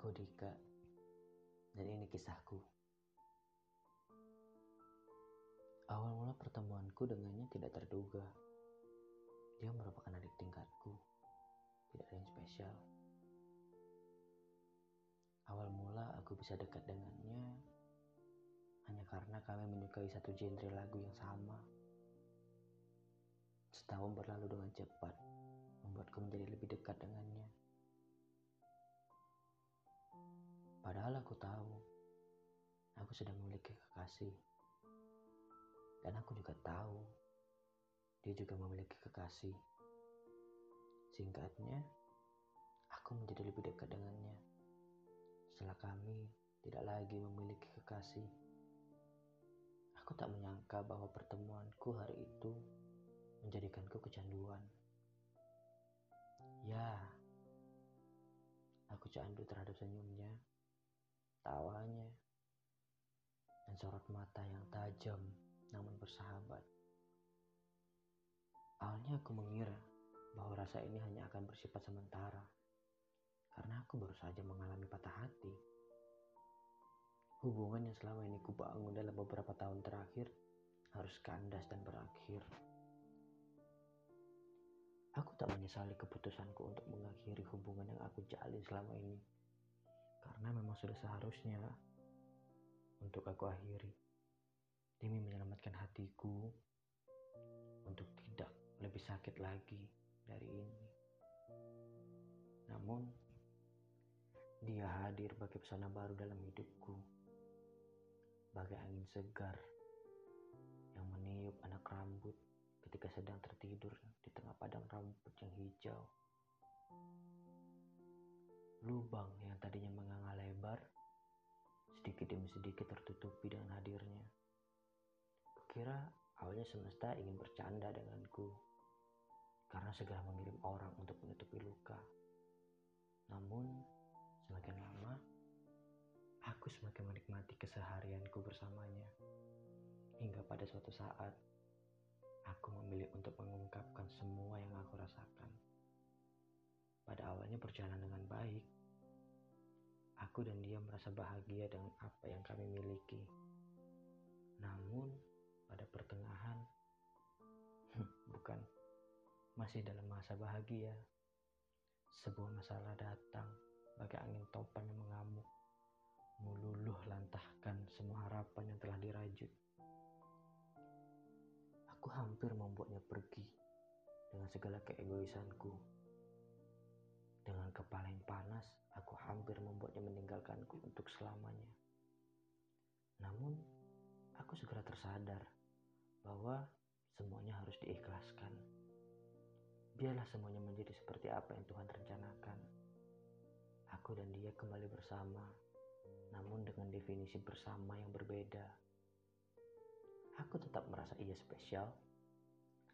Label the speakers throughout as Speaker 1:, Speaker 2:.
Speaker 1: Aku Dika, dan ini kisahku. Awal mula pertemuanku dengannya tidak terduga. Dia merupakan adik tingkatku, tidak ada yang spesial. Awal mula aku bisa dekat dengannya hanya karena kami menyukai satu genre lagu yang sama. Setahun berlalu dengan cepat, membuatku menjadi lebih dekat dengannya. Padahal aku tahu aku sudah memiliki kekasih. Dan aku juga tahu dia juga memiliki kekasih. Singkatnya, aku menjadi lebih dekat dengannya. Setelah kami tidak lagi memiliki kekasih. Aku tak menyangka bahwa pertemuanku hari itu menjadikanku kecanduan. Ya, aku candu terhadap senyumnya tawanya, dan sorot mata yang tajam namun bersahabat. Awalnya aku mengira bahwa rasa ini hanya akan bersifat sementara, karena aku baru saja mengalami patah hati. Hubungan yang selama ini kubangun dalam beberapa tahun terakhir harus kandas dan berakhir. Aku tak menyesali keputusanku untuk mengakhiri hubungan yang aku jalin selama ini karena memang sudah seharusnya untuk aku akhiri demi menyelamatkan hatiku untuk tidak lebih sakit lagi dari ini. Namun, dia hadir bagi pesona baru dalam hidupku, bagai angin segar yang meniup anak rambut ketika sedang tertidur di tengah padang rambut yang hijau. Lubang tadinya menganga lebar, sedikit demi sedikit tertutupi dengan hadirnya. Kukira awalnya semesta ingin bercanda denganku, karena segera mengirim orang untuk menutupi luka. Namun, semakin lama, aku semakin menikmati keseharianku bersamanya. Hingga pada suatu saat, aku memilih untuk mengungkapkan semua yang aku rasakan. Pada awalnya berjalan dengan baik. Aku dan dia merasa bahagia dengan apa yang kami miliki. Namun, pada pertengahan, bukan, masih dalam masa bahagia. Sebuah masalah datang bagi angin topan yang mengamuk, meluluh lantahkan semua harapan yang telah dirajut. Aku hampir membuatnya pergi dengan segala keegoisanku kepala yang panas, aku hampir membuatnya meninggalkanku untuk selamanya. Namun, aku segera tersadar bahwa semuanya harus diikhlaskan. Biarlah semuanya menjadi seperti apa yang Tuhan rencanakan. Aku dan dia kembali bersama, namun dengan definisi bersama yang berbeda. Aku tetap merasa ia spesial.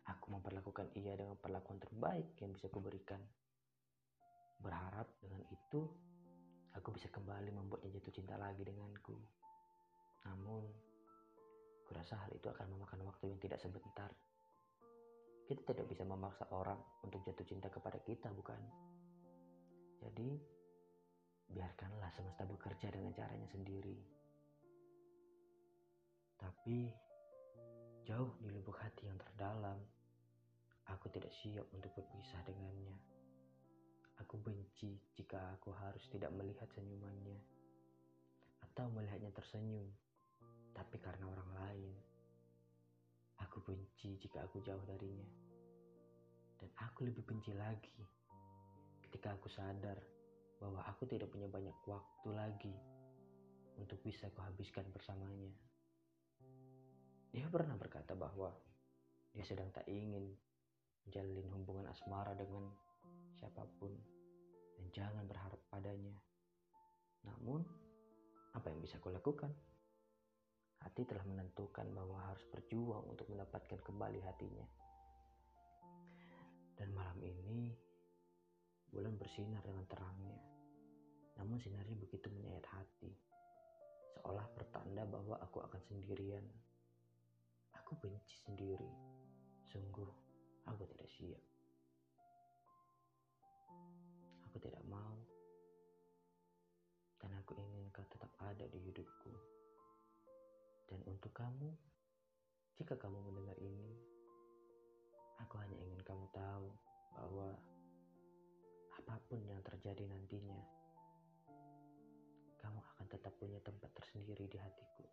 Speaker 1: Aku memperlakukan ia dengan perlakuan terbaik yang bisa kuberikan. Berharap dengan itu aku bisa kembali membuatnya jatuh cinta lagi denganku. Namun, kurasa hal itu akan memakan waktu yang tidak sebentar. Kita tidak bisa memaksa orang untuk jatuh cinta kepada kita, bukan? Jadi, biarkanlah semesta bekerja dengan caranya sendiri. Tapi, jauh di lubuk hati yang terdalam, aku tidak siap untuk berpisah dengannya. Jika aku harus tidak melihat senyumannya atau melihatnya tersenyum, tapi karena orang lain. Aku benci jika aku jauh darinya. Dan aku lebih benci lagi ketika aku sadar bahwa aku tidak punya banyak waktu lagi untuk bisa kuhabiskan bersamanya. Dia pernah berkata bahwa dia sedang tak ingin menjalin hubungan asmara dengan siapa pun jangan berharap padanya. Namun, apa yang bisa kulakukan? Hati telah menentukan bahwa harus berjuang untuk mendapatkan kembali hatinya. Dan malam ini, bulan bersinar dengan terangnya. Namun sinarnya begitu menyayat hati. Seolah pertanda bahwa aku akan sendirian. Aku benci sendiri. Sungguh, aku tidak siap aku tidak mau. Dan aku ingin kau tetap ada di hidupku. Dan untuk kamu, jika kamu mendengar ini, aku hanya ingin kamu tahu bahwa apa pun yang terjadi nantinya, kamu akan tetap punya tempat tersendiri di hatiku.